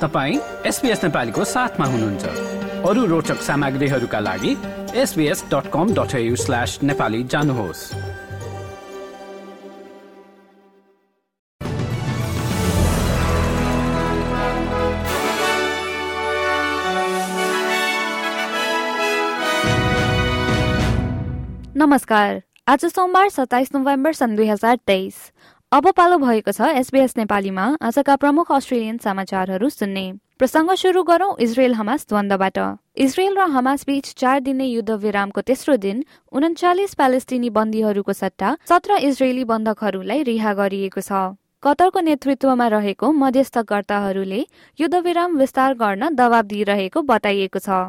तपाईँ एसपिएस नेपालीको साथमा हुनुहुन्छ। अरू रोचक सामग्रीहरूका लागि SBS dot com dot slash Nepali जानुहोस्। नमस्कार। आज सोमबार सत्ताइस नोभेम्बर सन् दुई हजार तेइस। अब पालो भएको छ एसबीएस नेपालीमा। आजका प्रमुख अस्ट्रेलियन समाचारहरू सुन्ने। प्रसङ्ग सुरु गरौं इजरायल हमास द्वन्दबाट इजरायल र हमास बीच चार दिने युद्ध विरामको तेस्रो दिन उन्चालिस प्यालेस्टिनी बन्दीहरूको सट्टा सत्र इजरायली बन्धकहरूलाई रिहा गरिएको छ। कतरको नेतृत्वमा रहेको मध्यस्थकर्ताहरूले युद्धविराम विस्तार गर्न दबाव दिइरहेको बताइएको छ।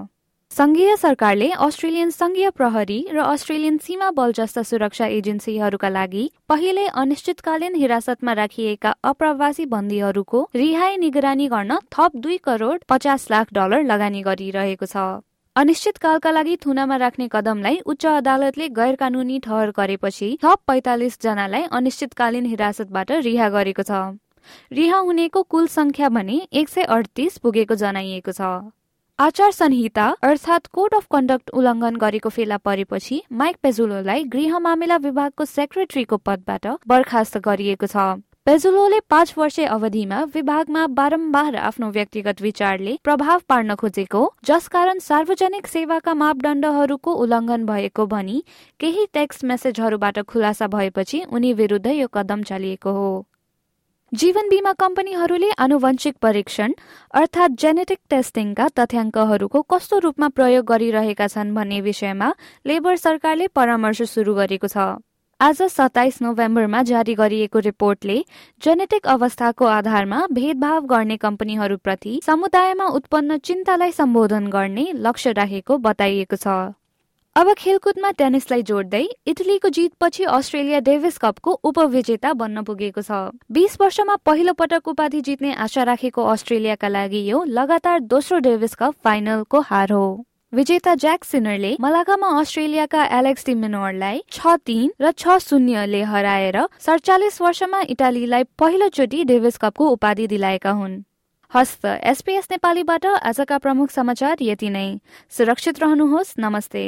संघीय सरकारले अस्ट्रेलियन संघीय प्रहरी र अस्ट्रेलियन सीमा बल जस्ता सुरक्षा एजेन्सीहरूका लागि पहिले अनिश्चितकालीन हिरासतमा राखिएका अप्रवासी बन्दीहरूको रिहाई निगरानी गर्न थप दुई करोड पचास लाख डलर लगानी गरिरहेको छ। अनिश्चितकालका लागि थुनामा राख्ने कदमलाई उच्च अदालतले गैर कानूनी ठहर गरेपछि थप पैतालिस जनालाई अनिश्चितकालीन हिरासतबाट रिहा गरेको छ। रिहा हुनेको कुल संख्या भने एक सय अडतिस पुगेको जनाइएको छ। आचार संहिता अर्थात् कोड अफ कन्डक्ट उल्लङ्घन गरेको फेला परेपछि माइक पेजुलोलाई गृह मामिला विभागको सेक्रेटरीको पदबाट बर्खास्त गरिएको छ। पेजुलोले पाँच वर्ष अवधिमा विभागमा बारम्बार आफ्नो व्यक्तिगत विचारले प्रभाव पार्न खोजेको जसकारण सार्वजनिक सेवाका मापदण्डहरूको उल्लङ्घन भएको भनी केही टेक्स्ट मेसेजहरूबाट खुलासा भएपछि उनी विरुद्ध यो कदम चालिएको हो। जीवन बिमा कम्पनीहरूले आनुवंशिक परीक्षण अर्थात् जेनेटिक टेस्टिङका तथ्याङ्कहरूको कस्तो रूपमा प्रयोग गरिरहेका छन् भन्ने विषयमा लेबर सरकारले परामर्श सुरु गरेको छ। आज सत्ताइस नोभेम्बरमा जारी गरिएको रिपोर्टले जेनेटिक अवस्थाको आधारमा भेदभाव गर्ने कम्पनीहरूप्रति समुदायमा उत्पन्न चिन्तालाई सम्बोधन गर्ने लक्ष्य राखेको बताइएको छ। अब खेलकुदमा टेनिसलाई जोड्दै इटलीको जितपछि अस्ट्रेलिया डेभिस कपको उपविजेता बन्न पुगेको छ। बीस वर्षमा पहिलो पटक उपाधि जित्ने आशा राखेको अस्ट्रेलियाका लागि यो लगातार दोस्रो डेभिस कप फाइनलको हार हो। विजेता ज्याक सिनरले मलाकामा अस्ट्रेलियाका एलेक्स डिमेनोरलाई छ तीन र छ शून्यले हराएर सडचालिस वर्षमा इटालीलाई पहिलोचोटि डेभिस कपको उपाधि दिलाएका हुन्। हस्त एसपीएस नेपालीबाट आजका प्रमुख समाचार यति नै। सुरक्षित रहनुहोस् नमस्ते।